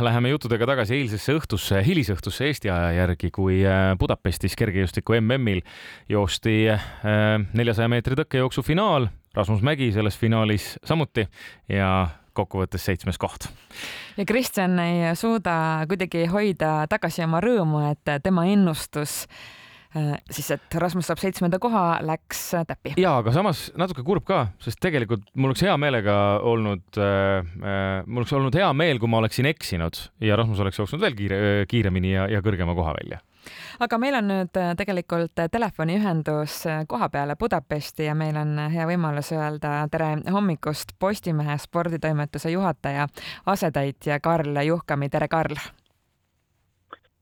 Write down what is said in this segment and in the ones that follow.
Läheme juttudega tagasi eilsesse õhtusse, hilisõhtusse Eesti aja järgi, kui äh, Budapestis kergejõustiku MM-il joosti äh, neljasaja meetri tõkkejooksu finaal. Rasmus Mägi selles finaalis samuti ja kokkuvõttes seitsmes koht. ja Kristjan ei suuda kuidagi hoida tagasi oma rõõmu, et tema ennustus siis, et Rasmus saab seitsmenda koha, läks täppi. ja, aga samas natuke kurb ka, sest tegelikult mul oleks hea meelega olnud äh,, äh, mul oleks olnud hea meel, kui ma oleksin eksinud ja Rasmus oleks jooksnud veel kiire, kiiremini ja, ja kõrgema koha välja aga meil on nüüd äh, tegelikult telefoniühendus koha peale Budapesti ja meil on hea võimalus öelda tere hommikust Postimehe sporditoimetuse juhataja, asetäitja Karl Juhkami, tere Karl!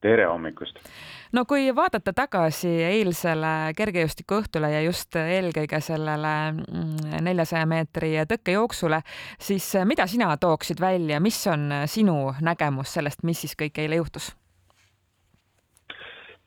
tere hommikust! No kui vaadata tagasi eilsele kergejõustikuõhtule ja just eelkõige sellele mm, neljasaja meetri tõkkejooksule, siis mida sina tooksid välja, mis on sinu nägemus sellest, mis siis kõik eile juhtus?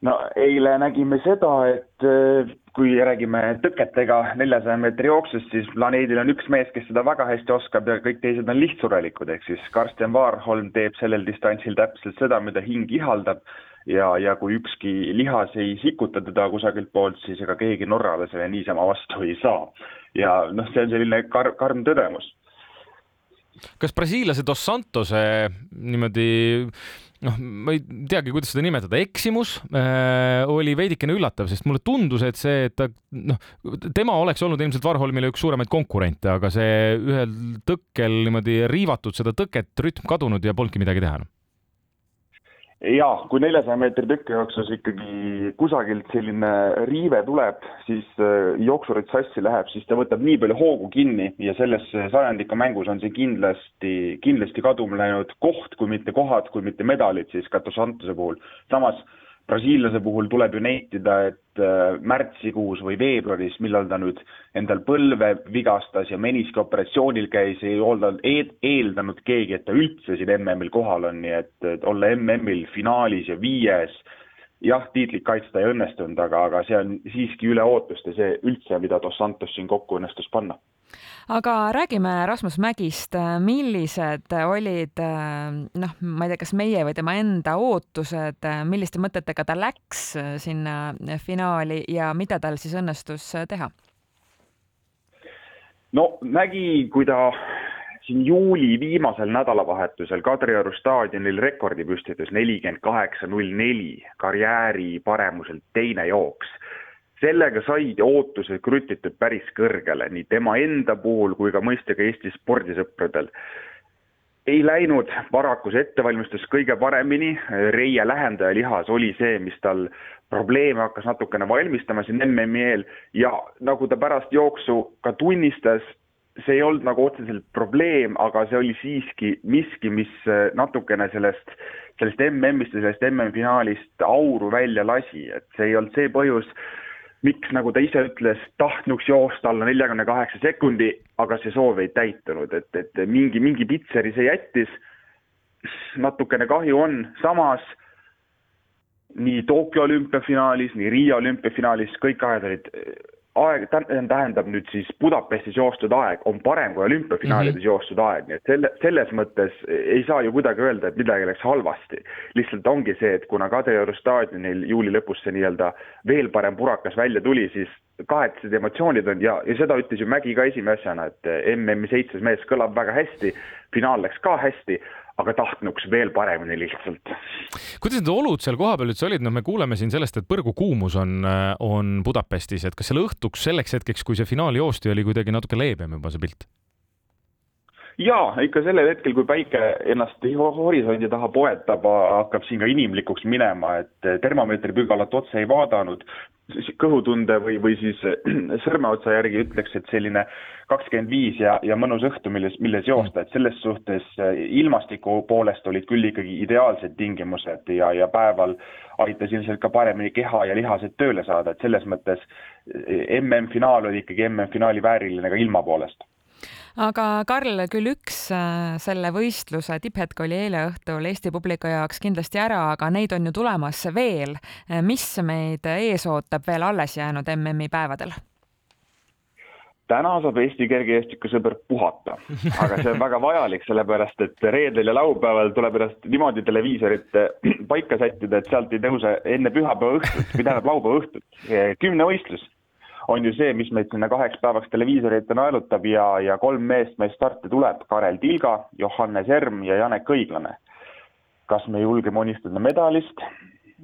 no eile nägime seda, et äh, kui räägime tõketega neljasaja meetri jooksust, siis planeedil on üks mees, kes seda väga hästi oskab ja kõik teised on lihtsurelikud, ehk siis Karsten Vaarholm teeb sellel distantsil täpselt seda, mida hing ihaldab ja, ja kui ükski lihas ei sikuta teda kusagilt poolt, siis ega keegi norralasele niisama vastu ei saa. ja noh, see on selline kar-, karm tõdemus. kas brasiillase Dos Santose niimoodi noh, ma ei teagi, kuidas seda nimetada, eksimus äh, oli veidikene üllatav, sest mulle tundus, et see, et ta noh, tema oleks olnud ilmselt Varholmile üks suuremaid konkurente, aga see ühel tõkkel niimoodi riivatud seda tõket, rütm kadunud ja polnudki midagi teha enam jaa, kui neljasaja meetri tõkkejooksus ikkagi kusagilt selline riive tuleb, siis äh, jooksurit sassi läheb, siis ta võtab nii palju hoogu kinni ja selles sajandiku mängus on see kindlasti, kindlasti kaduma läinud koht, kui mitte kohad, kui mitte medalid siis Kato Santuse puhul. samas brasiillase puhul tuleb ju neitida, et äh, märtsikuus või veebruaris, millal ta nüüd endal põlve vigastas ja meniski operatsioonil käis, ei olnud eeldanud keegi, et ta üldse siin MM-il kohal on, nii et, et olla MM-il finaalis ja viies, jah, tiitlit kaitsta ei õnnestunud, aga, aga see on siiski üle ootuste, see üldse, mida Dos Santos siin kokku õnnestus panna aga räägime Rasmus Mägist, millised olid noh, ma ei tea, kas meie või tema enda ootused, milliste mõtetega ta läks sinna finaali ja mida tal siis õnnestus teha? no Mägi, kui ta siin juuli viimasel nädalavahetusel Kadrioru staadionil rekordi püstitas nelikümmend kaheksa null neli karjääri paremuselt teine jooks sellega said ootused krutitud päris kõrgele nii tema enda puhul kui ka mõistagi Eesti spordisõpradel. ei läinud paraku see ettevalmistus kõige paremini, reie lähendaja lihas oli see, mis tal probleeme hakkas natukene valmistama siin MM-i eel. Ja nagu ta pärast jooksu ka tunnistas, see ei olnud nagu otseselt probleem, aga see oli siiski miski, mis natukene sellest, sellest MM-ist ja sellest MM-finaalist auru välja lasi, et see ei olnud see põhjus, miks, nagu ta ise ütles, tahtnuks joosta alla neljakümne kaheksa sekundi, aga see soov ei täitunud, et, et mingi, mingi pitseri see jättis. natukene kahju on, samas nii Tokyo olümpiafinaalis, nii Riia olümpiafinaalis kõik ajad olid aeg, tähendab nüüd siis Budapestis joostud aeg on parem kui olümpiafinaalides mm -hmm. joostud aeg, nii et selle, selles mõttes ei saa ju kuidagi öelda, et midagi läks halvasti. lihtsalt ongi see, et kuna Kadrioru staadionil juuli lõpus see nii-öelda veel parem purakas välja tuli, siis kahetised emotsioonid on ja, ja seda ütles ju Mägi ka esimese asjana, et MM-i seitsmes mees kõlab väga hästi, finaal läks ka hästi, aga tahtnuks veel paremini lihtsalt. kuidas need olud seal kohapeal üldse olid, noh, me kuuleme siin sellest, et põrgukuumus on, on Budapestis, et kas seal õhtuks selleks hetkeks, kui see finaal joosti, oli kuidagi natuke leebem juba see pilt? Jaa, ikka sellel hetkel, kui päike ennast horisondi taha poetab, hakkab siin ka inimlikuks minema, et termomeetripügalat otse ei vaadanud, kõhutunde või, või siis sõrmeotsa järgi ütleks, et selline kakskümmend viis ja, ja mõnus õhtu, milles, milles joosta, et selles suhtes äh, ilmastiku poolest olid küll ikkagi ideaalsed tingimused ja, ja päeval aitas ilmselt ka paremini keha ja lihased tööle saada, et selles mõttes äh, MM-finaal oli ikkagi MM-finaali vääriline ka ilma poolest aga Karl, küll üks äh, selle võistluse tipphetk oli eile õhtul Eesti publiku jaoks kindlasti ära, aga neid on ju tulemas veel. mis meid ees ootab veel alles jäänud MM-i päevadel? täna saab Eesti kergejõustikusõber puhata, aga see on väga vajalik, sellepärast et reedel ja laupäeval tuleb ennast niimoodi televiisorit paika sättida, et sealt ei tõuse enne pühapäeva õhtut või tähendab laupäeva õhtut. kümnevõistlus on ju see, mis meid sinna kaheks päevaks televiisori ette naelutab ja, ja kolm meest meist starti tuleb, Karel Tilga, Johannes Erm ja Janek Õiglane. kas me julgeme unistada medalist?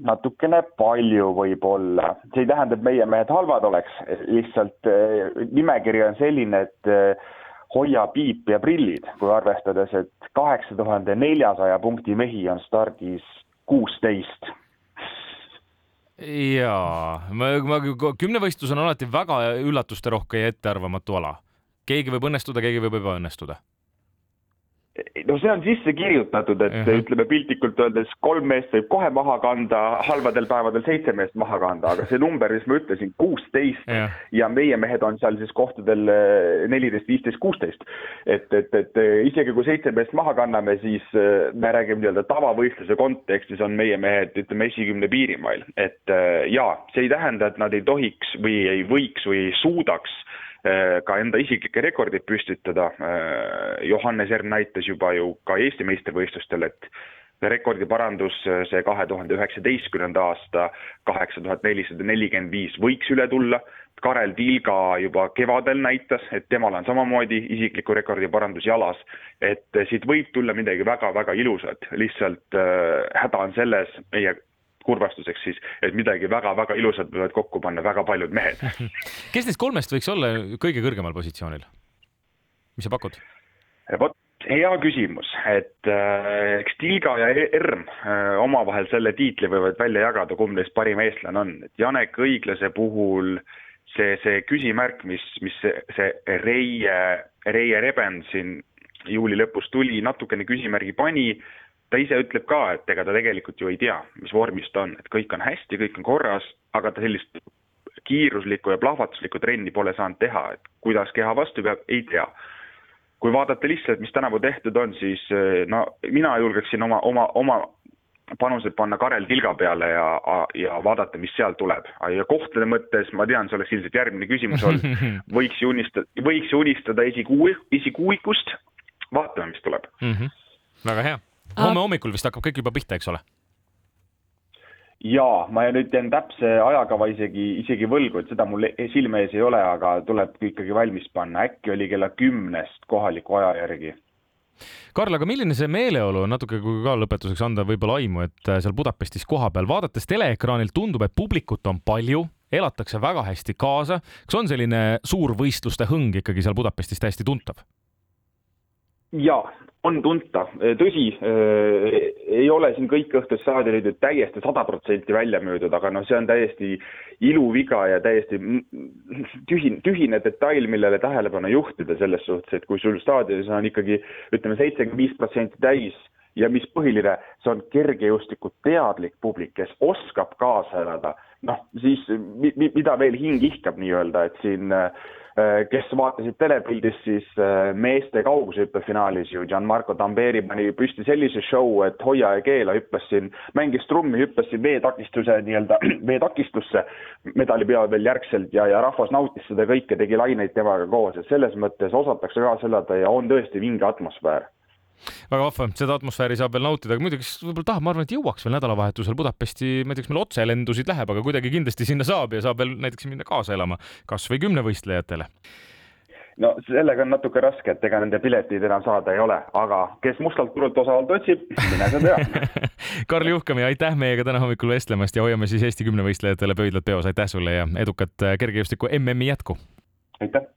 natukene palju võib-olla, see ei tähenda, et meie mehed halvad oleks, lihtsalt eh, nimekiri on selline, et eh, hoia piip ja prillid, kui arvestades, et kaheksa tuhande neljasaja punkti mehi on stardis kuusteist jaa, ma, ma, kümnevõistlus on alati väga üllatusterohke ja ettearvamatu ala. keegi võib õnnestuda, keegi võib ebaõnnestuda no see on sisse kirjutatud, et -huh. ütleme piltlikult öeldes kolm meest võib kohe maha kanda, halbadel päevadel seitse meest maha kanda, aga see number, mis ma ütlesin, kuusteist ja. ja meie mehed on seal siis kohtadel eh, neliteist, viisteist, kuusteist. et, et, et eh, isegi kui seitse meest maha kanname, siis eh, me räägime nii-öelda tavavõistluse kontekstis on meie mehed, ütleme, esikümne piirimail, et jaa, see ei tähenda, et nad ei tohiks või ei võiks või ei suudaks ka enda isiklikke rekordeid püstitada. Äh, Johannes Ern näitas juba ju ka Eesti meistrivõistlustel, et rekordi parandus, äh, see kahe tuhande üheksateistkümnenda aasta kaheksa tuhat nelisada nelikümmend viis võiks üle tulla. Karel Tilga juba kevadel näitas, et temal on samamoodi isikliku rekordi parandus jalas, et siit võib tulla midagi väga-väga ilusat, lihtsalt häda on selles meie kurvastuseks siis, et midagi väga-väga ilusat võivad kokku panna väga paljud mehed. kes neist kolmest võiks olla kõige kõrgemal positsioonil? mis sa pakud? vot, hea küsimus, et äh, eks Tilga ja Erm äh, omavahel selle tiitli võivad välja jagada, kumb neist parim eestlane on, et Janek Õiglase puhul see, see küsimärk, mis, mis see, see Reie, Reie Reben siin juuli lõpus tuli, natukene küsimärgi pani ta ise ütleb ka, et ega ta tegelikult ju ei tea, mis vormis ta on, et kõik on hästi, kõik on korras, aga ta sellist kiiruslikku ja plahvatuslikku trenni pole saanud teha, et kuidas keha vastu peab, ei tea. kui vaadata lihtsalt, mis tänavu tehtud on, siis no mina julgeksin oma, oma, oma panused panna Karel Tilga peale ja, ja vaadata, mis sealt tuleb. ja kohtade mõttes, ma tean, see oleks ilmselt järgmine küsimus olnud, võiks ju unistada, võiks ju unistada esikuui-, esikuuikust, vaatame, mis tuleb mm. -hmm. väga hea homme hommikul vist hakkab kõik juba pihta, eks ole? jaa, ma nüüd jään täpse ajakava isegi, isegi võlgu, et seda mul e-, silme ees ei ole, aga tuleb ikkagi valmis panna, äkki oli kella kümnest kohaliku aja järgi. Karl, aga milline see meeleolu on, natuke kui ka lõpetuseks anda võib-olla aimu, et äh, seal Budapestis kohapeal, vaadates teleekraanilt tundub, et publikut on palju, elatakse väga hästi kaasa. kas on selline suur võistluste hõng ikkagi seal Budapestis täiesti tuntav? Jaa, on tuntav, tõsi, äh, ei ole siin kõik õhtud staadionid nüüd täiesti sada protsenti välja müüdud, aga noh, see on täiesti iluviga ja täiesti tühine, tühine detail, millele tähelepanu juhtida selles suhtes, et kui sul staadionis on ikkagi ütleme, seitsekümmend viis protsenti täis ja mis põhiline, see on kergejõustiku teadlik publik, kes oskab kaasa elada, noh, siis mi, mida veel hing ihkab nii-öelda, et siin äh, Äh, kes vaatasid telepildis, siis äh, meeste kaugushüppe finaalis ju Gianmarco Tamberi pani püsti sellise show, et hoia ja keela, hüppas siin, mängis trummi, hüppas siin veetakistuse nii-öelda, veetakistusse medali pea veel järgselt ja, ja rahvas nautis seda kõike, tegi laineid temaga koos, et selles mõttes osatakse kaasa elada ja on tõesti vinge atmosfäär väga vahva, seda atmosfääri saab veel nautida, aga muidugi võib-olla tahab, ma arvan, et jõuaks veel nädalavahetusel Budapesti, ma ei tea, kas meil otselendusid läheb, aga kuidagi kindlasti sinna saab ja saab veel näiteks minna kaasa elama, kasvõi kümnevõistlejatele no sellega on natuke raske, et ega nende pileteid enam saada ei ole, aga kes mustalt turult osavalt otsib, mine sa tea Karl Juhkami, aitäh meiega täna hommikul vestlemast ja hoiame siis Eesti kümnevõistlejatele pöidlad peos, aitäh sulle ja edukat kergejõustiku MM-i jätku! aitäh!